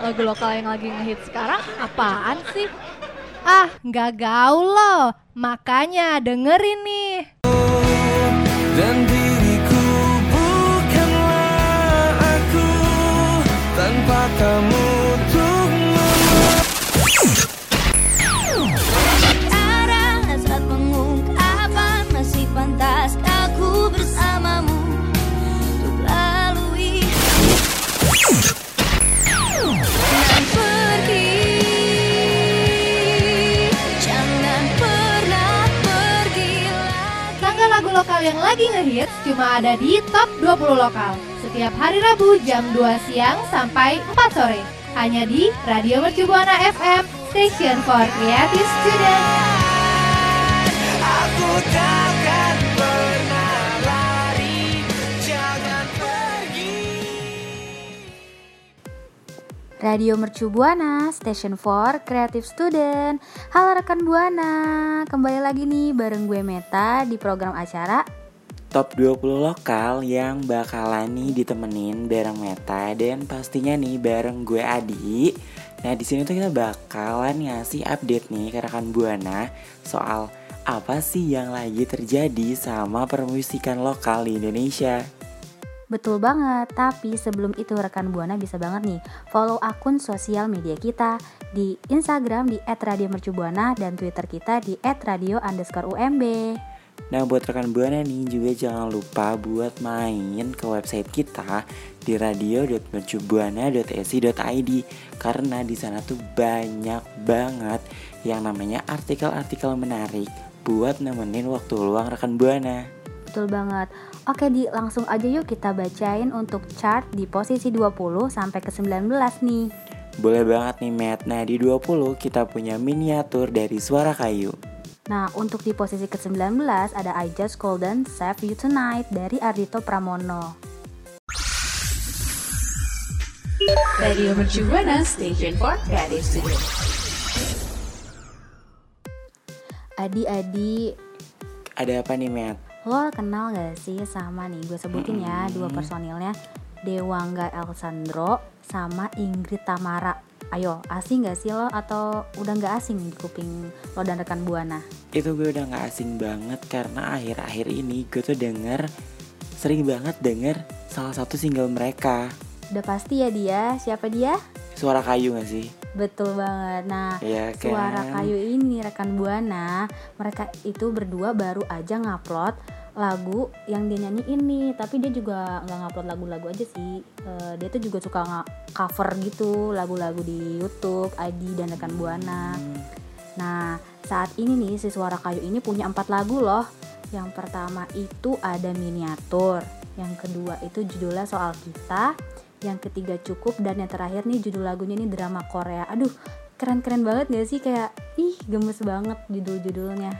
lagu lokal yang lagi ngehit sekarang apaan sih? Ah, nggak gaul loh. Makanya dengerin nih. Dan diriku bukanlah aku tanpa kamu lokal yang lagi ngehits cuma ada di Top 20 Lokal. Setiap hari Rabu jam 2 siang sampai 4 sore. Hanya di Radio Mercu Buana FM, Station for Creative Student. Radio Mercu Buana, Station for Creative Student. Halo rekan Buana, kembali lagi nih bareng gue Meta di program acara Top 20 lokal yang bakalan nih ditemenin bareng Meta dan pastinya nih bareng gue Adi. Nah di sini tuh kita bakalan ngasih update nih ke rekan Buana soal apa sih yang lagi terjadi sama permusikan lokal di Indonesia. Betul banget, tapi sebelum itu rekan Buana bisa banget nih follow akun sosial media kita di Instagram di @radiomercubuana dan Twitter kita di @radio_umb. Nah buat rekan Buana nih juga jangan lupa buat main ke website kita di radio.mercubuana.esi.id karena di sana tuh banyak banget yang namanya artikel-artikel menarik buat nemenin waktu luang rekan Buana. Betul banget. Oke, di langsung aja yuk kita bacain untuk chart di posisi 20 sampai ke 19 nih. Boleh banget nih Matt. Nah di 20 kita punya miniatur dari Suara Kayu. Nah, untuk di posisi ke-19 ada I Just Golden Save You Tonight dari Ardito Pramono. Radio Mercu Buana Station for Creative Studio. Adi-adi, Ada apa nih Matt? Lo kenal gak sih sama nih, gue sebutin ya dua personilnya Dewangga Elsandro sama Ingrid Tamara. Ayo, asing gak sih lo atau udah gak asing di kuping lo dan rekan Buana? Itu gue udah gak asing banget karena akhir-akhir ini gue tuh denger sering banget denger salah satu single mereka. Udah pasti ya dia, siapa dia? Suara kayu gak sih? Betul banget. Nah, Iya kan? suara kayu ini rekan buana, mereka itu berdua baru aja ngupload lagu yang dia nyanyi ini, tapi dia juga nggak ngupload lagu-lagu aja sih. Eh, dia tuh juga suka cover gitu lagu-lagu di YouTube, Adi dan rekan buana. Nah, saat ini nih si suara kayu ini punya empat lagu loh. Yang pertama itu ada miniatur, yang kedua itu judulnya soal kita, yang ketiga cukup dan yang terakhir nih judul lagunya ini drama Korea. Aduh, keren-keren banget gak sih kayak ih gemes banget judul-judulnya.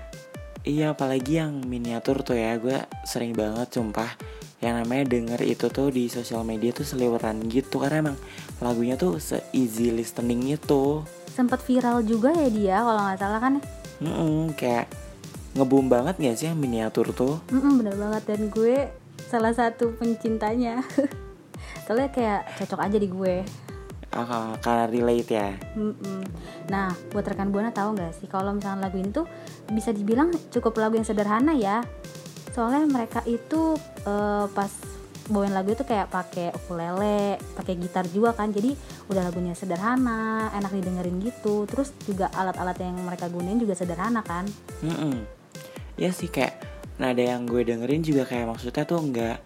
Iya apalagi yang miniatur tuh ya gue sering banget sumpah yang namanya denger itu tuh di sosial media tuh seliweran gitu karena emang lagunya tuh se easy listening itu Sempat viral juga ya dia kalau nggak salah kan. Mm-mm, kayak ngeboom banget gak sih yang miniatur tuh Mm-mm, bener banget dan gue salah satu pencintanya. Soalnya kayak cocok aja di gue. Ah, karena relate ya Mm-mm. Nah, buat rekan buana tahu nggak sih kalau misalnya lagu ini tuh bisa dibilang cukup lagu yang sederhana ya. Soalnya mereka itu eh, pas bawain lagu itu kayak pakai ukulele, pakai gitar juga kan. Jadi udah lagunya sederhana, enak didengerin gitu. Terus juga alat-alat yang mereka gunain juga sederhana kan. Mm-mm. Ya sih kayak nada yang gue dengerin juga kayak maksudnya tuh nggak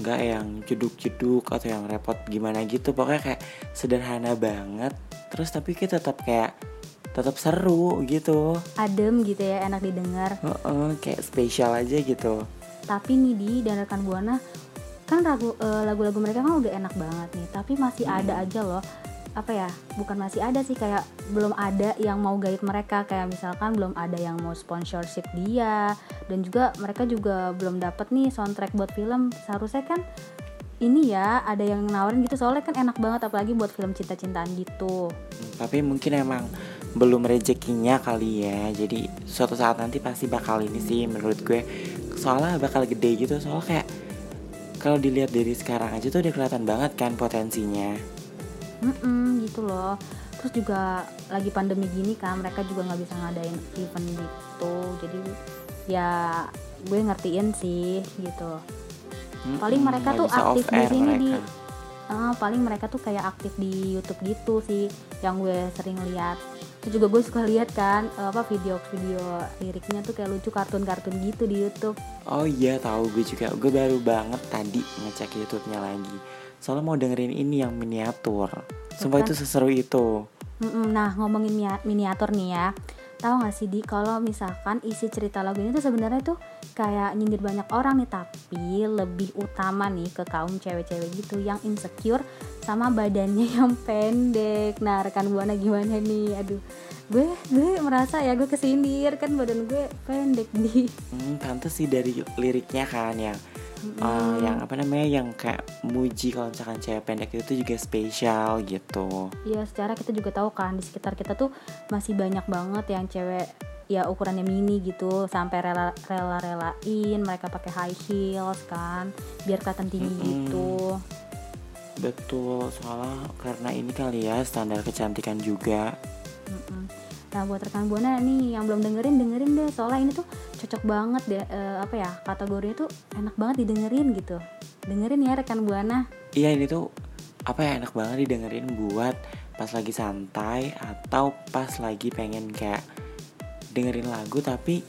nggak yang jeduk-jeduk atau yang repot gimana gitu pokoknya kayak sederhana banget terus tapi kita tetap kayak tetap seru gitu Adem gitu ya, enak didengar. Heeh, kayak spesial aja gitu Tapi nih di dan rekan buana kan lagu eh, lagu-lagu mereka kan udah enak banget nih. Tapi masih ada aja loh apa ya bukan masih ada sih kayak belum ada yang mau guide mereka kayak misalkan belum ada yang mau sponsorship dia dan juga mereka juga belum dapat nih soundtrack buat film. Seharusnya kan ini ya ada yang nawarin gitu. Soalnya kan enak banget apalagi buat film cinta-cintaan gitu. Tapi mungkin emang belum rezekinya kali ya. Jadi suatu saat nanti pasti bakal ini sih menurut gue. Soalnya bakal gede gitu. Soalnya kayak kalau dilihat dari sekarang aja tuh udah kelihatan banget kan potensinya. Mm-mm, gitu loh. Terus juga lagi pandemi gini kan mereka juga nggak bisa ngadain event gitu. Jadi ya gue ngertiin sih gitu. Paling Mm-mm, mereka tuh aktif di sini di mereka. Ah, paling mereka tuh kayak aktif di YouTube gitu sih yang gue sering lihat. Terus juga gue suka lihat kan apa video-video liriknya tuh kayak lucu kartun-kartun gitu di YouTube. Oh iya tahu gue juga. Gue baru banget tadi ngecek YouTube-nya lagi. Soalnya mau dengerin ini yang miniatur. Sumpah kan? itu seseru itu. Nah ngomongin miniatur nih ya Tahu gak sih di? Kalau misalkan isi cerita lagu ini tuh sebenarnya tuh kayak nyindir banyak orang nih Tapi lebih utama nih ke kaum cewek-cewek gitu yang insecure sama badannya yang pendek. Nah rekan Buana gimana nih? Aduh gue gue merasa ya gue kesindir. Kan badan gue pendek nih hmm, pantes sih dari liriknya kan yang eh, yang apa namanya yang kayak muji kalau misalkan cewek pendek itu juga spesial gitu Ya secara kita juga tahu kan di sekitar kita tuh masih banyak banget yang cewek ya ukurannya mini gitu sampai rela rela relain mereka pakai high heels kan biar kelihatan tinggi Mm-mm. gitu betul soalnya karena ini kali ya standar kecantikan juga Mm-mm. Nah buat rekan buana nih yang belum dengerin dengerin deh. Soalnya ini tuh cocok banget deh eh, apa ya kategorinya tuh enak banget didengerin gitu. Dengerin ya rekan buana. Iya ini tuh apa ya enak banget didengerin buat pas lagi santai atau pas lagi pengen kayak dengerin lagu tapi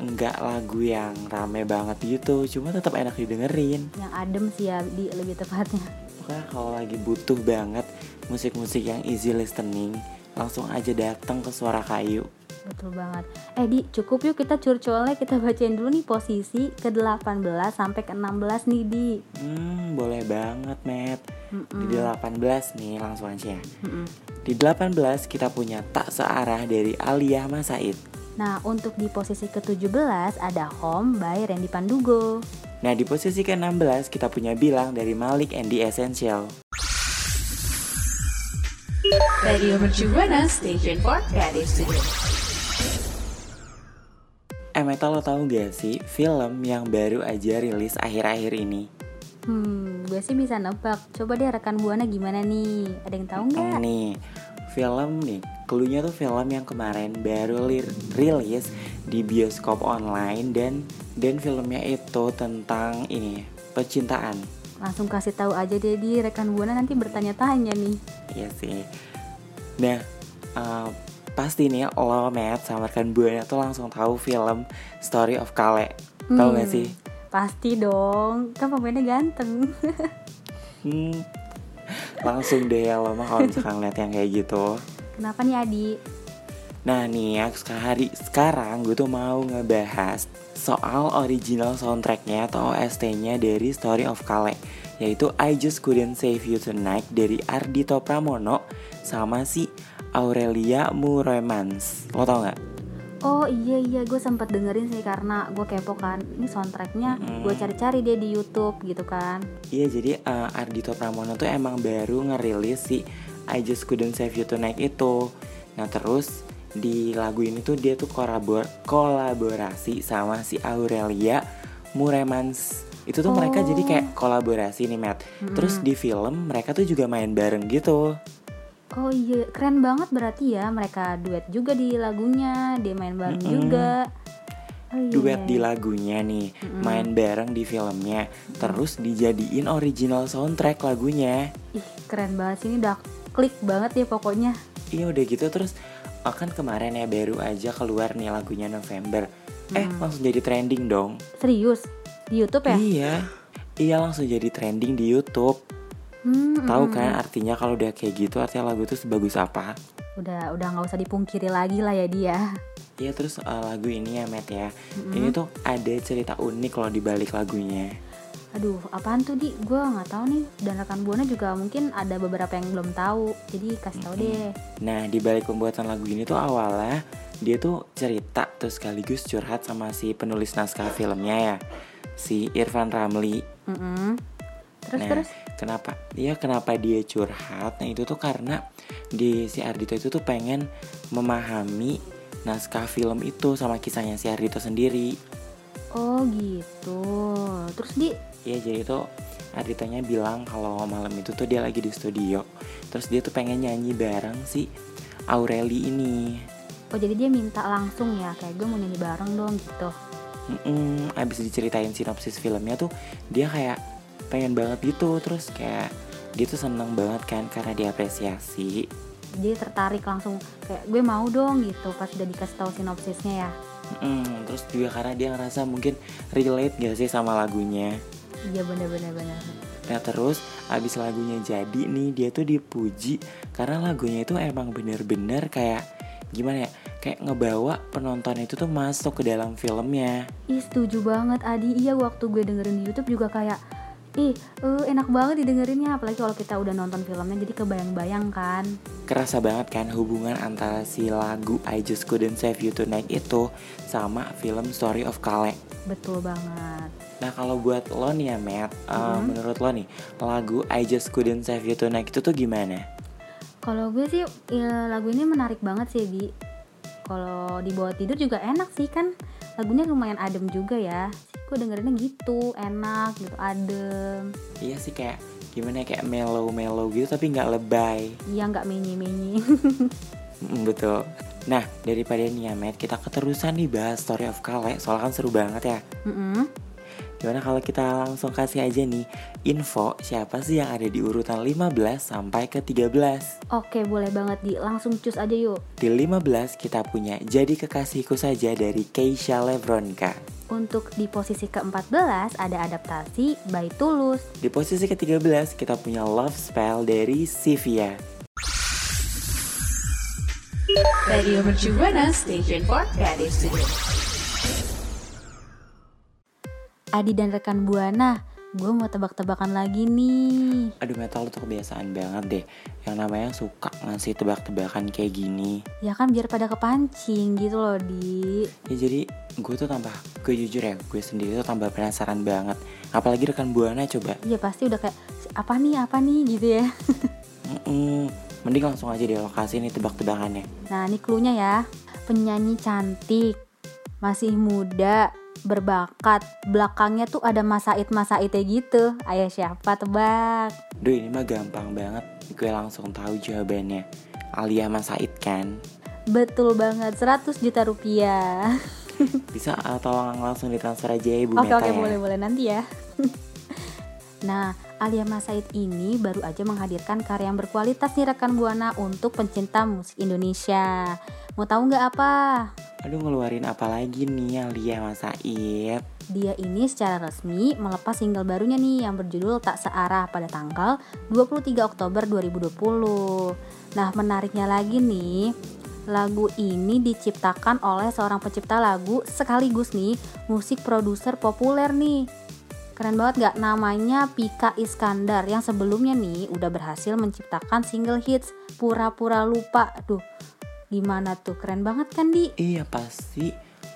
enggak lagu yang rame banget gitu. Cuma tetap enak didengerin. Yang adem sih ya di lebih tepatnya. Pokoknya kalau lagi butuh banget musik-musik yang easy listening langsung aja datang ke suara kayu Betul banget. Eh Di, cukup yuk kita curcolnya kita bacain dulu nih posisi ke 18 sampai ke 16 nih Di. hmm boleh banget Matt Mm-mm. di 18 nih langsung aja Mm-mm. di 18 kita punya tak searah dari Aliyah Masaid Nah, untuk di posisi ke-17 ada Home by Randy Pandugo. Nah di posisi ke-16 kita punya Bilang dari Malik and the Essential Radio Mercu Buana Station for Creative Studio. Eh Meta lo tau gak sih film yang baru aja rilis akhir-akhir ini? Hmm, gue sih bisa nebak. Coba deh rekan Buana gimana nih? Ada yang tahu nggak? Nih film nih Cluenya tuh film yang kemarin baru rilis di bioskop online dan dan filmnya itu tentang ini percintaan Langsung kasih tahu aja deh di rekan Buana nanti bertanya-tanya nih. Iya sih. Nah, eh, pasti nih lo Matt sama rekan Buana tuh langsung tahu film Story of Kale. Tahu gak Hmm, sih? Pasti dong, kan pemainnya ganteng. Hmm, langsung deh ya lo mah kalau misalkan lihat yang kayak gitu. Kenapa nih Adi? Nah nih ya sekali sekarang gue tuh mau ngebahas soal original soundtracknya atau OST-nya dari Story of Kale yaitu I Just Couldn't Save You Tonight dari Ardito Pramono sama si Aurelia Muremans. Lo tau nggak? Oh iya iya gue sempat dengerin sih karena gue kepo kan ini soundtracknya Mm-mm. gue cari-cari deh di YouTube gitu kan Iya jadi eh, Ardito Pramono tuh emang baru ngerilis si I Just Couldn't Save You Tonight itu. Nah terus di lagu ini tuh dia tuh kolabor kolaborasi sama si Aurelia Muremans. Itu tuh mereka jadi kayak kolaborasi nih Matt. Terus di film mereka tuh juga main bareng gitu. Oh iya keren banget berarti ya mereka duet juga di lagunya dia main bareng Mm-mm. juga oh, iya. Duet di lagunya nih, main bareng di filmnya. Terus dijadiin original soundtrack lagunya. Ih keren banget sih ini udah klik banget ya pokoknya Iya udah gitu terus oh, kan kemarin ya baru aja keluar nih lagunya November. Eh langsung jadi trending dong. Serius di YouTube ya? Iya. Iya langsung jadi trending di YouTube. Hmm, Tahu hmm, kan artinya kalau udah kayak gitu artinya lagu itu sebagus apa? Udah udah nggak usah dipungkiri lagi lah ya dia. Iya terus uh, lagu ini ya Matt ya. Ini tuh ada cerita unik loh di balik lagunya. Aduh apaan tuh di? Gue nggak tahu nih dan rekan buana juga mungkin ada beberapa yang belum tahu. Jadi kasih tahu deh. Nah di balik pembuatan lagu ini tuh awalnya dia tuh cerita terus sekaligus curhat sama si penulis naskah filmnya ya si Irfan Ramli. Mm-mm. Terus nah, terus. kenapa? Iya, kenapa dia curhat? Nah, itu tuh karena di si Ardito itu tuh pengen memahami naskah film itu sama kisahnya si Ardito sendiri. Oh gitu. Terus di Iya, jadi tuh Arditonya bilang kalau malam itu tuh dia lagi di studio Terus dia tuh pengen nyanyi bareng si Aureli ini. Oh jadi dia minta langsung ya kayak gue mau nyanyi bareng dong gitu. Mm-mm, abis diceritain sinopsis filmnya tuh dia kayak pengen banget gitu terus kayak dia tuh seneng banget kan karena diapresiasi Dia tertarik langsung kayak gue mau dong gitu pas udah dikasih tahu sinopsisnya ya. Mm, terus juga karena dia ngerasa mungkin relate gak sih sama lagunya Iya bener-bener bener. Nah terus abis lagunya jadi nih dia tuh dipuji karena lagunya itu emang bener-bener kayak gimana ya kayak ngebawa penonton itu tuh masuk ke dalam filmnya Ih setuju banget Adi. Iya waktu gue dengerin di YouTube juga kayak ih eh, enak banget didengerinnya apalagi kalau kita udah nonton filmnya jadi kebayang-bayang kan. kerasa banget kan hubungan antara si lagu I Just Couldn't Save You Tonight itu sama film Story of Kale Betul banget. Nah kalau buat lo nih ya Matt, uh, Mhm. menurut lo nih lagu I Just Couldn't Save You Tonight itu tuh gimana? Kalau gue sih ya, lagu ini menarik banget sih Di. Kalau dibawa tidur juga enak sih kan. Lagunya lumayan adem juga ya. Gue dengerinnya gitu, enak gitu, adem. Iya sih kayak gimana ya, kayak mellow-mellow gitu tapi nggak lebay Iya nggak menye-menye. Mm, Betul Nah daripada nih ya Matt kita keterusan nih bahas Story of Kale Soalnya kan seru banget ya Mm-mm. Gimana kalau kita langsung kasih aja nih info siapa sih yang ada di urutan 15 sampai ke 13 Oke boleh banget Di, langsung cus aja yuk. Di 15 kita punya Jadi Kekasihku Saja dari Keisha Levronka Untuk di posisi ke-14 ada adaptasi by Tulus. Di posisi ke-13 kita punya Love Spell dari Sivia Radio Mercu Buana Station for Creative Studio. Adi dan rekan Buana, gue mau tebak-tebakan lagi nih. Aduh metal tuh kebiasaan banget deh Yang namanya suka ngasih tebak-tebakan kayak gini Ya kan biar pada kepancing gitu loh di. Ya jadi gue tuh tambah Gue jujur ya gue sendiri tuh tambah penasaran banget Apalagi rekan Buana coba Iya pasti udah kayak apa nih apa nih gitu ya. Mending langsung aja di lokasi nih tebak-tebakannya Nah ini cluenya ya. Penyanyi cantik, masih muda, berbakat. Belakangnya tuh ada masait masaitnya gitu. Ayo siapa tebak? Duh ini mah gampang banget Gue langsung tahu jawabannya Alia Mas Said kan Betul banget 100 juta rupiah. Bisa uh, tolong langsung ditransfer aja ya Ibu Oke Meta oke ya boleh boleh nanti ya. nah, Alia Mas Said ini baru aja menghadirkan karya yang berkualitas nih rekan Buana untuk pencinta musik Indonesia. Mau tahu nggak apa? Aduh ngeluarin apa lagi nih Alia Mas Said Dia ini secara resmi melepas single barunya nih yang berjudul Tak Searah pada tanggal 23 Oktober 2020. Nah, menariknya lagi nih, lagu ini diciptakan oleh seorang pencipta lagu sekaligus nih musik produser populer nih. Keren banget gak? Namanya Pika Iskandar yang sebelumnya nih udah berhasil menciptakan single hits Pura-Pura Lupa. Aduh, gimana tuh? Keren banget kan, Di? Iya pasti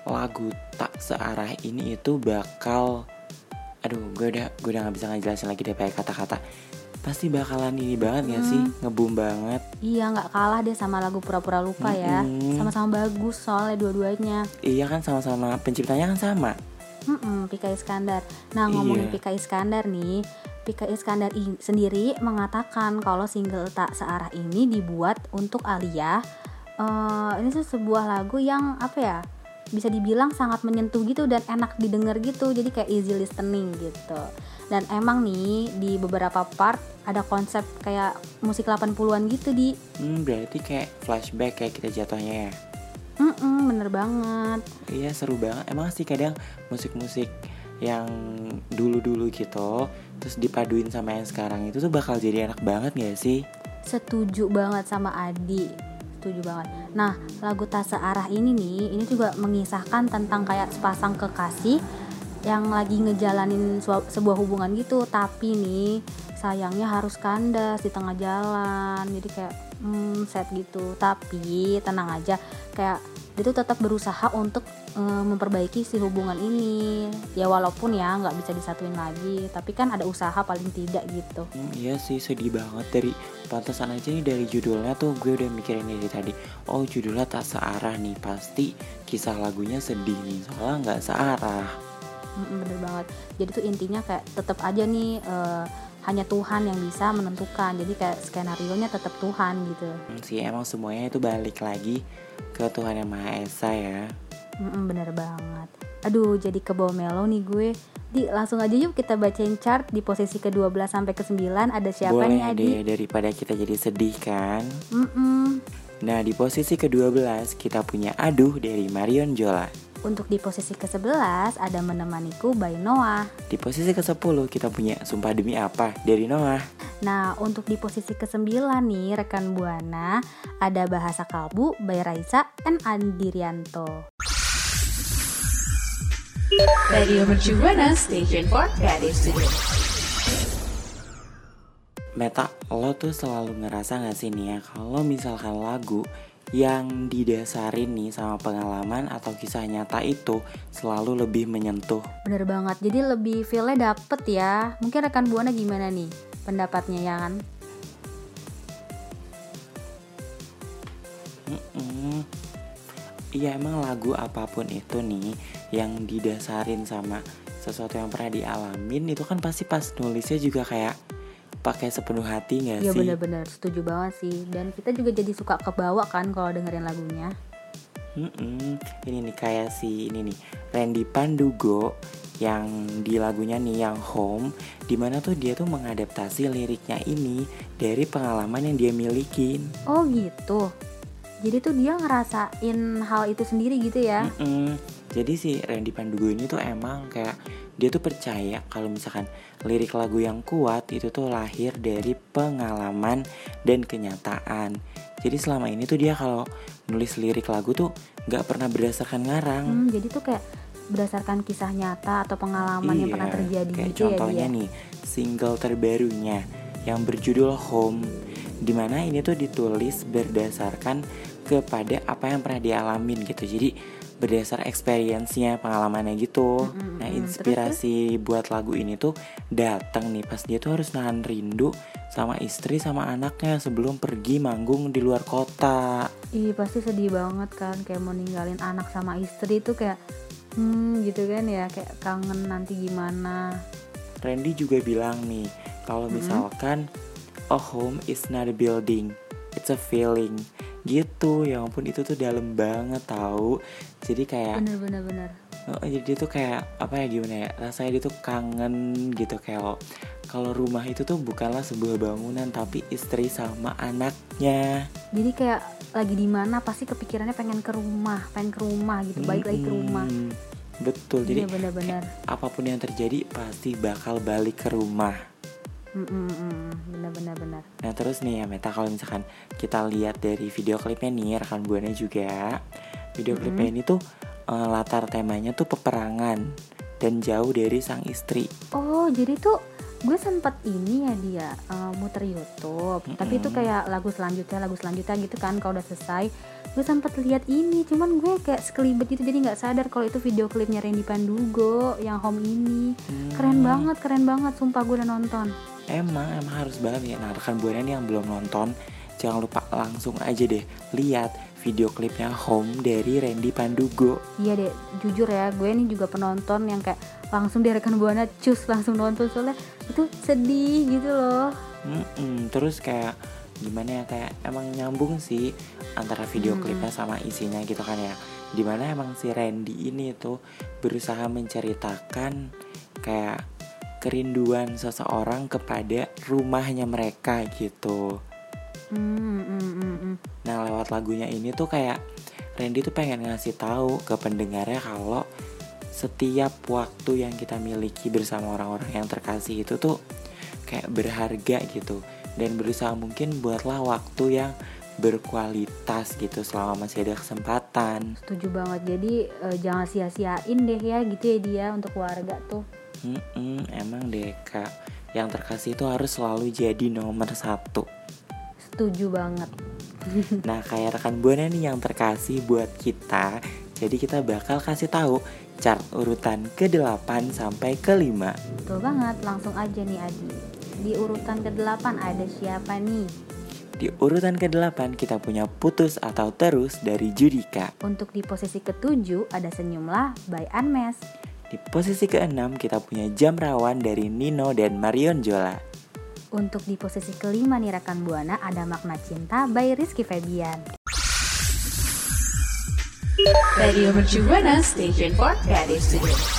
lagu tak searah ini itu bakal Aduh gue udah gue udah gak bisa ngejelasin lagi deh pakai kata-kata Pasti bakalan ini banget gak sih Ngebum banget Iya nggak kalah deh sama lagu pura-pura lupa ya Mm-mm. Sama-sama bagus soalnya dua-duanya Iya kan sama-sama penciptanya kan sama Mm-mm, Pika Iskandar Nah ngomongin Iya. Pika Iskandar nih Pika Iskandar sendiri mengatakan kalau single Tak Searah ini dibuat untuk Alia Eh, Ini tuh sebuah lagu yang apa ya bisa dibilang sangat menyentuh gitu dan enak didengar gitu. Jadi kayak easy listening gitu. Dan emang nih di beberapa part ada konsep kayak musik 80-an gitu di. Hmm berarti kayak flashback kayak kita jatuhnya ya? Mm-mm, bener banget. Iya seru banget. Emang sih kadang musik-musik yang dulu-dulu gitu Terus dipaduin sama yang sekarang itu tuh bakal jadi enak banget gak sih? Setuju banget sama Adi Setuju banget. Nah lagu Tak Searah ini nih Ini juga mengisahkan tentang kayak sepasang kekasih Yang lagi ngejalanin sebuah hubungan gitu. Tapi nih sayangnya harus kandas di tengah jalan. Jadi kayak hmm, sad gitu. Tapi tenang aja Kayak dia tuh tetap berusaha untuk eh, memperbaiki si hubungan ini. Ya walaupun ya nggak bisa disatuin lagi tapi kan ada usaha paling tidak gitu. Hmm, iya sih sedih banget. Dari pantesan aja nih dari judulnya tuh gue udah mikirin dari tadi. Oh judulnya tak searah nih. Pasti kisah lagunya sedih nih soalnya nggak searah. Mm, bener banget. Jadi tuh intinya kayak tetap aja nih eh, hanya Tuhan yang bisa menentukan. Jadi kayak skenario nya tetap Tuhan gitu. Hmm, sih emang semuanya itu balik lagi ke Tuhan yang Maha Esa ya. Mm-mm, bener banget. Aduh jadi ke bawah melo nih gue. Di langsung aja yuk kita bacain chart di posisi ke-12 sampai ke-9 ada siapa Boleh nih Adi? deh daripada kita jadi sedih kan? Mm-mm. Nah di posisi ke-12 kita punya Aduh dari Marion Jola Untuk di posisi ke-11 ada Menemaniku by Noah. Di posisi ke-10 kita punya Sumpah Demi Apa dari Noah Nah, untuk di posisi ke-9 nih rekan Buana ada Bahasa Kalbu by Raisa and Andirianto. Radio Mercu Buana Station for Creative Studio. Meta, lo tuh selalu ngerasa gak sih nih ya Kalau misalkan lagu yang didasarin nih sama pengalaman atau kisah nyata itu selalu lebih menyentuh Bener banget, jadi lebih feel-nya dapet ya. Mungkin rekan Buana gimana nih pendapatnya ya kan? Mm-mm. Iya emang lagu apa pun itu nih yang didasarin sama sesuatu yang pernah dialamin itu kan pasti pas nulisnya juga kayak pakai sepenuh hati nggak Iya sih? bener-bener, setuju banget sih. Dan kita juga jadi suka kebawa kan kalau dengerin lagunya. Mm-mm. Ini nih kayak si ini nih Randy Pandugo yang di lagunya nih yang Home di mana tuh dia tuh mengadaptasi liriknya ini dari pengalaman yang dia milikin. Oh gitu. Jadi tuh dia ngerasain hal itu sendiri gitu ya. Mm-mm. Jadi si Randy Pandugo ini tuh emang kayak dia tuh percaya kalau misalkan lirik lagu yang kuat itu tuh lahir dari pengalaman dan kenyataan. Jadi selama ini tuh dia kalau nulis lirik lagu tuh nggak pernah berdasarkan ngarang. Hmm, jadi tuh kayak berdasarkan kisah nyata atau pengalaman yang pernah terjadi Iya, kayak gitu ya contohnya dia. nih single terbarunya yang berjudul Home di mana ini tuh ditulis berdasarkan kepada apa yang pernah dialamin gitu jadi berdasar experience-nya pengalamannya gitu. Mm-mm, nah inspirasi buat lagu ini tuh datang nih. Pas dia tuh harus nahan rindu sama istri sama anaknya sebelum pergi manggung di luar kota. Ih pasti sedih banget kan kayak mau ninggalin anak sama istri itu kayak hmm gitu kan ya kayak kangen nanti gimana. Randy juga bilang nih kalau misalkan a home is not a building, it's a feeling. Gitu, ya ampun itu tuh dalam banget tahu. Jadi kayak Bener bener bener. oh, jadi tuh kayak apa ya gimana ya? Rasanya dia tuh kangen gitu kayak kalau rumah itu tuh bukanlah sebuah bangunan tapi istri sama anaknya. Jadi kayak lagi di mana pasti kepikirannya pengen ke rumah, pengen ke rumah gitu, balik lagi ke rumah. Betul. Jadi Iya bener-bener. apa pun yang terjadi pasti bakal balik ke rumah. Mm, mm, mm, bener. Nah terus nih ya Meta kalau misalkan kita lihat dari video klipnya nih rekan buana juga Video klipnya ini tuh eh, latar temanya tuh peperangan Dan jauh dari sang istri Oh jadi tuh gue sempet ini ya dia eh, muter YouTube, tapi itu kayak lagu selanjutnya, lagu selanjutnya gitu kan kalau udah selesai. Gue sempet lihat ini, cuman gue kayak sekelibet gitu jadi nggak sadar kalau itu video klipnya Randy Pandugo yang home ini. Keren Hmm, banget, keren banget, sumpah gue udah nonton. Emang, emang harus banget ya Nah rekan buana nih yang belum nonton Jangan lupa langsung aja deh Lihat video klipnya Home dari Randy Pandugo Iya deh, jujur ya, gue ini juga penonton yang kayak langsung di rekan buana cus langsung nonton soalnya itu sedih gitu loh. Mm-mm, Terus kayak gimana ya kayak emang nyambung sih antara video Mm-mm. klipnya sama isinya gitu kan ya di mana emang si Randy ini tuh berusaha menceritakan kayak kerinduan seseorang kepada rumahnya mereka gitu hmm, hmm, hmm. nah lewat lagunya ini tuh kayak Randy tuh pengen ngasih tahu ke pendengarnya kalau setiap waktu yang kita miliki bersama orang-orang yang terkasih itu tuh kayak berharga gitu dan berusaha mungkin buatlah waktu yang berkualitas gitu selama masih ada kesempatan Setuju banget. Jadi eh, jangan sia-siain deh ya gitu ya dia untuk keluarga tuh. Mm-mm, emang deh kak yang terkasih itu harus selalu jadi nomor satu Setuju banget. Nah kayak rekan buana nih yang terkasih buat kita Jadi kita bakal kasih tahu chart urutan ke-8 sampai ke-5 Betul banget. Langsung aja nih Adi. Di urutan ke-8 ada siapa nih? Di urutan ke-8 kita punya putus atau terus dari Judika Untuk di posisi ke-7 ada Senyumlah by Anmes. Di posisi ke-6 kita punya jam rawan dari Nino dan Marion Jola Untuk di posisi kelima nih rekan Buana ada Makna Cinta by Rizky Febian. Radio Mercu Buana Station for Creative Studio.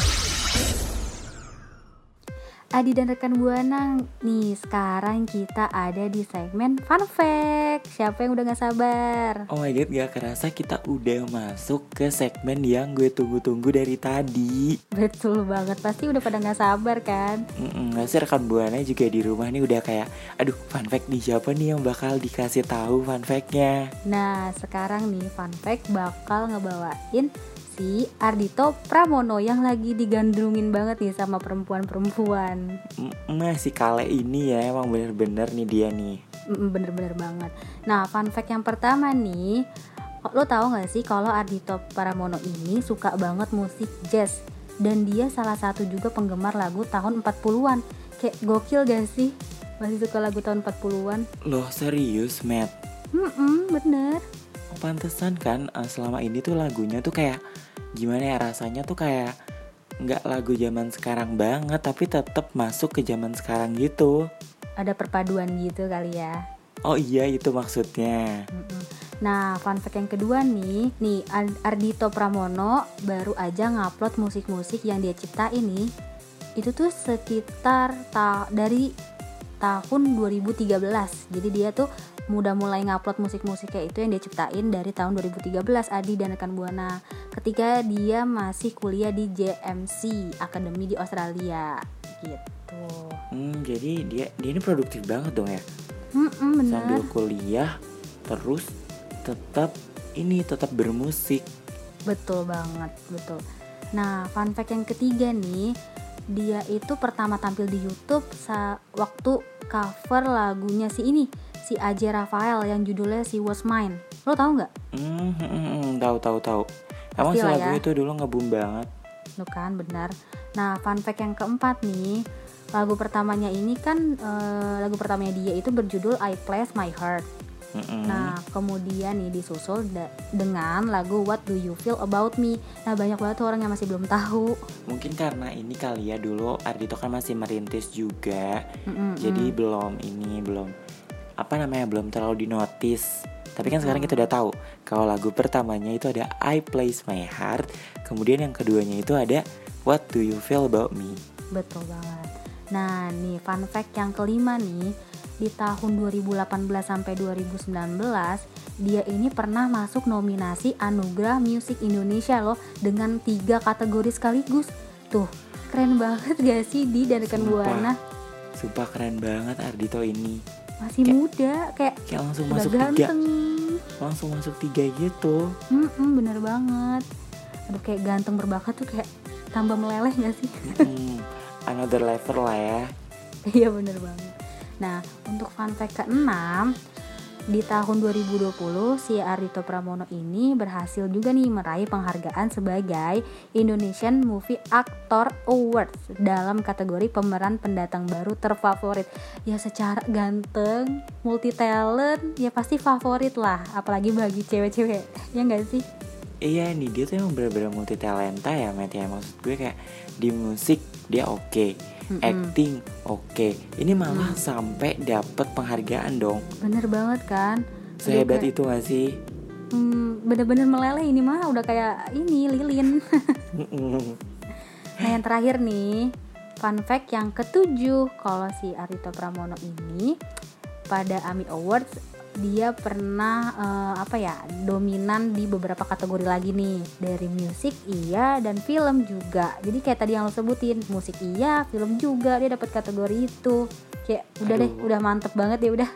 Adi dan rekan Buana nih sekarang kita ada di segmen Fun Fact. Siapa yang udah gak sabar? Oh my god, gak kerasa kita udah masuk ke segmen yang gue tunggu-tunggu dari tadi. Betul banget, pasti udah pada gak sabar kan? Mm-mm, Gak sih rekan buana juga di rumah nih udah kayak, aduh fun fact nih siapa nih yang bakal dikasih tahu fun factnya? Nah sekarang nih Fun Fact bakal ngebawain si Ardito Pramono yang lagi digandrungin banget nih sama perempuan-perempuan. Mm, Masih kale ini ya emang bener-bener nih dia nih. Mm, Bener-bener banget. Nah, fun fact yang pertama nih, lo tahu nggak sih kalau Ardito Pramono ini suka banget musik jazz dan dia salah satu juga penggemar lagu tahun 40-an. Kayak gokil gak sih? Masih suka lagu tahun 40-an? Loh serius Matt? Hmm, bener. Oh, pantesan kan eh, selama ini tuh lagunya tuh kayak gimana ya rasanya tuh kayak nggak lagu zaman sekarang banget tapi tetap masuk ke zaman sekarang gitu. Ada perpaduan gitu kali ya. Oh iya itu maksudnya. Nah, fun fact yang kedua nih, nih Ar- Ardito Pramono baru aja ngupload musik-musik yang dia ciptain nih. Itu tuh sekitar ta- dari tahun 2013. Jadi dia tuh mudah mulai ngupload musik-musiknya itu yang dia ciptain dari tahun 2013 Adi dan rekan Buana ketika dia masih kuliah di JMC Academy di Australia gitu. Hmm, jadi dia dia ini produktif banget dong ya. Mm-mm, bener. Sambil kuliah terus tetap ini tetap bermusik. Betul banget, betul. Nah, fun fact yang ketiga nih, dia itu pertama tampil di YouTube waktu cover lagunya si ini, si AJ Rafael yang judulnya si Was Mine. Lo tau nggak? Hmm, hmm, hmm, hmm, tahu tahu tahu. Emang si lagu ya. itu dulu ngebum banget. Lo kan benar. Nah, fun fact yang keempat nih, lagu pertamanya ini kan eh, lagu pertamanya dia itu berjudul I Place My Heart. Mm-mm. Nah, kemudian nih disusul dengan lagu What Do You Feel About Me. Nah, banyak banget orang yang masih belum tahu. Mungkin karena ini kali ya dulu Ardito kan masih merintis juga. Mm-mm, Jadi belum ini belum apa namanya belum terlalu dinotis. Tapi kan sekarang kita udah tahu kalau lagu pertamanya itu ada I Place My Heart, kemudian yang keduanya itu ada What Do You Feel About Me. Betul banget. Nah, nih fun fact yang kelima nih, di tahun 2018 sampai 2019 dia ini pernah masuk nominasi Anugerah Musik Indonesia loh dengan tiga kategori sekaligus. Tuh, keren banget gak sih di dan rekan. Buana? Sumpah keren banget Ardito ini. Masih Kayak- muda, kayak Kayak langsung masuk tiga, ganteng. langsung masuk tiga gitu. Mm-mm, bener banget. Aduh kayak ganteng berbakat tuh kayak tambah meleleh gak sih? Hmm, another level lah ya. Iya bener banget. Nah untuk fun fact ke-6 di tahun 2020 si Ardito Pramono ini berhasil juga nih meraih penghargaan sebagai Indonesian Movie Actor Awards dalam kategori pemeran pendatang baru terfavorit. Ya secara ganteng, multi talent, ya pasti favorit lah, apalagi bagi cewek-cewek. Ya enggak sih? Iya nih dia tuh emang bener-bener multi talenta ya Matt ya Maksud gue kayak di musik dia oke Mm-mm. Acting oke Ini malah sampai dapet penghargaan dong Bener banget kan? Sehebat Aduh, itu gak sih? Hmm, bener-bener meleleh ini mah udah kayak ini lilin. Nah yang terakhir nih, fun fact yang ketujuh kalau si Arito Pramono ini pada AMI Awards dia pernah eh, apa ya dominan di beberapa kategori lagi nih. Dari musik iya dan film juga. Jadi kayak tadi yang lo sebutin musik iya film juga dia dapat kategori itu. Kayak udah deh udah mantep banget ya udah.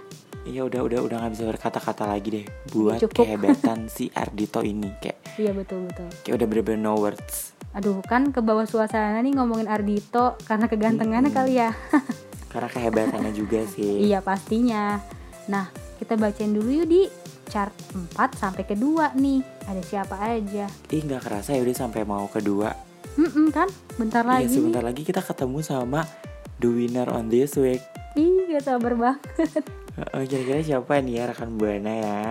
Iya udah udah udah gak bisa berkata-kata lagi deh. Buat Cukup. kehebatan si Ardito ini Kayak, iya betul betul. kayak udah bener-bener no words. Aduh kan ke bawah suasana nih ngomongin Ardito karena kegantengannya Mm-mm. kali ya. Karena kehebatannya juga sih. Iya pastinya. Nah kita bacain dulu yuk di chart 4 sampai kedua nih. Ada siapa aja? Ih gak kerasa ya udah sampai mau kedua Hmm kan, bentar Iya lagi nih. sebentar lagi kita ketemu sama The winner on this week Ih gak sabar banget. Kira-kira siapa nih ya rekan Buana ya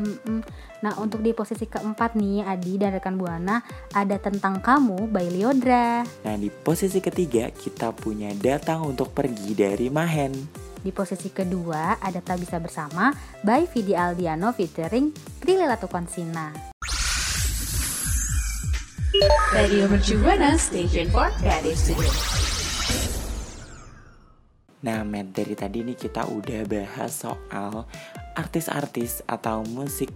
Mm-mm. Nah untuk di posisi keempat nih Adi dan rekan Buana ada tentang kamu by Liodra. Nah di posisi ketiga kita punya datang untuk pergi dari Mahen Di posisi kedua ada Tak Bisa Bersama by Vidi Aldiano featuring Prilly Latukonsina. Radio Mercu Buana Station for Creative Studio. Nah, Matt, dari tadi nih kita udah bahas soal artis-artis atau musik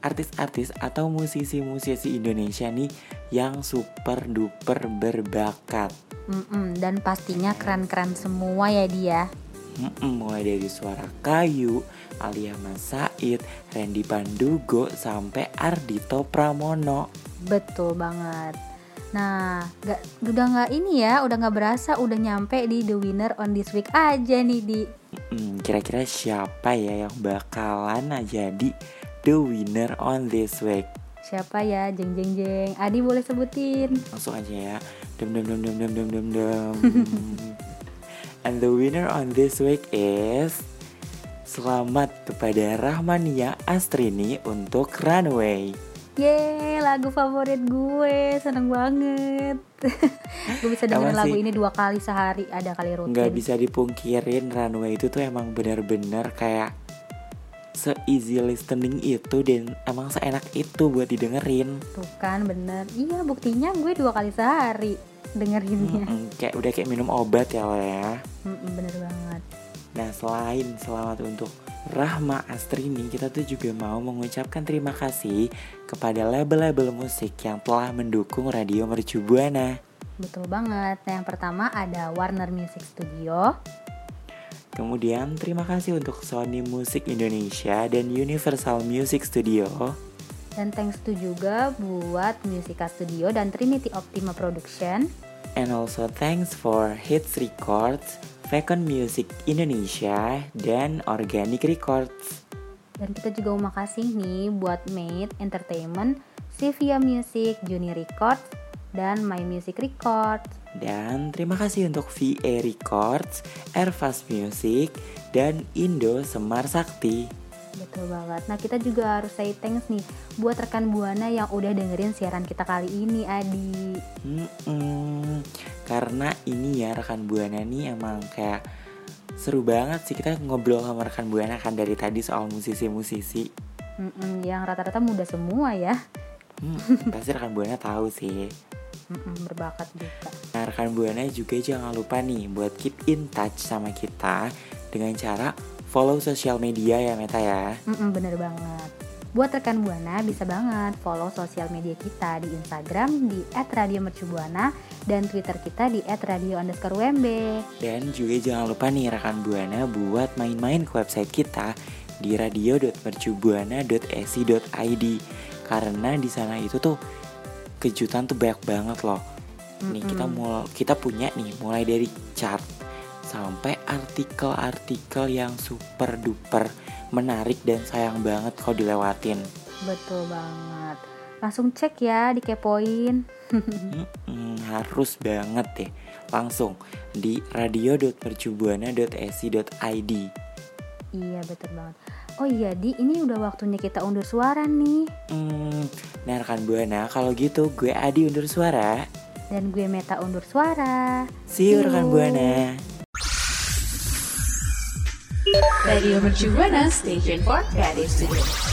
artis-artis atau musisi-musisi Indonesia nih yang super duper berbakat. Mm-mm, dan pastinya keren-keren semua ya dia. Mm-mm, mulai dari suara kayu, Alia Mas Said, Randy Pandugo, sampai Ardito Pramono. Betul banget. Nah, gak, udah nggak ini ya, udah nggak berasa, udah nyampe di The Winner on This Week aja nih di. Kira-kira siapa ya yang bakalan jadi the winner on this week? Siapa ya, jeng jeng jeng. Adi boleh sebutin. Langsung aja ya. Dum dum dum dum dum dum dum dum. And the winner on this week is Selamat kepada Rahmania Astrini untuk Runway. Yeay, lagu favorit gue, seneng banget. gue bisa dengerin lagu ini dua kali sehari, ada kali rutin. nggak bisa dipungkirin Runway itu tuh emang bener-bener kayak se-easy listening itu dan emang seenak itu buat didengerin. Tuh kan bener. Iya, buktinya gue dua kali sehari dengerinnya. Mm-mm, kayak udah kayak minum obat ya lo ya. Mm-mm, bener banget. Nah selain selamat untuk Rahma Astrini kita tuh juga mau mengucapkan terima kasih kepada label-label musik yang telah mendukung Radio Mercu Buana. Betul banget. Nah, yang pertama ada Warner Music Studio. Kemudian terima kasih untuk Sony Music Indonesia dan Universal Music Studio. Dan thanks to juga buat Musica Studio dan Trinity Optima Production. And also thanks for Hits Records, Vacon Music Indonesia, dan Organic Records. Dan kita juga mau makasih nih buat Made Entertainment, Sivia Music, Juni Records, dan My Music Records. Dan terima kasih untuk VA Records, Airfast Music, dan Indo Semar Sakti. Betul banget. Nah kita juga harus say thanks nih buat rekan Buana yang udah dengerin siaran kita kali ini, Adi. Mm-mm. Karena ini ya rekan Buana nih emang kayak seru banget sih kita ngobrol sama rekan Buana kan dari tadi soal musisi-musisi. Mm-mm, yang rata-rata muda semua ya. Hmm, pasti rekan Buana tahu sih. Mm-mm, berbakat juga. Nah rekan Buana juga jangan lupa nih buat keep in touch sama kita dengan cara follow sosial media ya Meta ya. Mm-mm, bener banget. Buat rekan Buana bisa banget follow sosial media kita di Instagram di @radiomercubuana dan Twitter kita di @radio_umb. Dan juga jangan lupa nih rekan Buana buat main-main ke website kita di radio.mercubuana.esi.id karena di sana itu tuh kejutan tuh banyak banget loh. Nih kita mul kita punya nih mulai dari chart sampai artikel-artikel yang super duper menarik dan sayang banget kalau dilewatin. Betul banget. Langsung cek ya, dikepoin. Mm-mm, harus banget deh. Langsung di radio.mercubuana.esi.id. Iya betul banget. Oh iya di ini udah waktunya kita undur suara nih. Hmm, nah rekan Buana, kalau gitu gue Adi undur suara. Dan gue Meta undur suara. See you rekan Buana. Radio Mercu Buana Station for Creative Studio.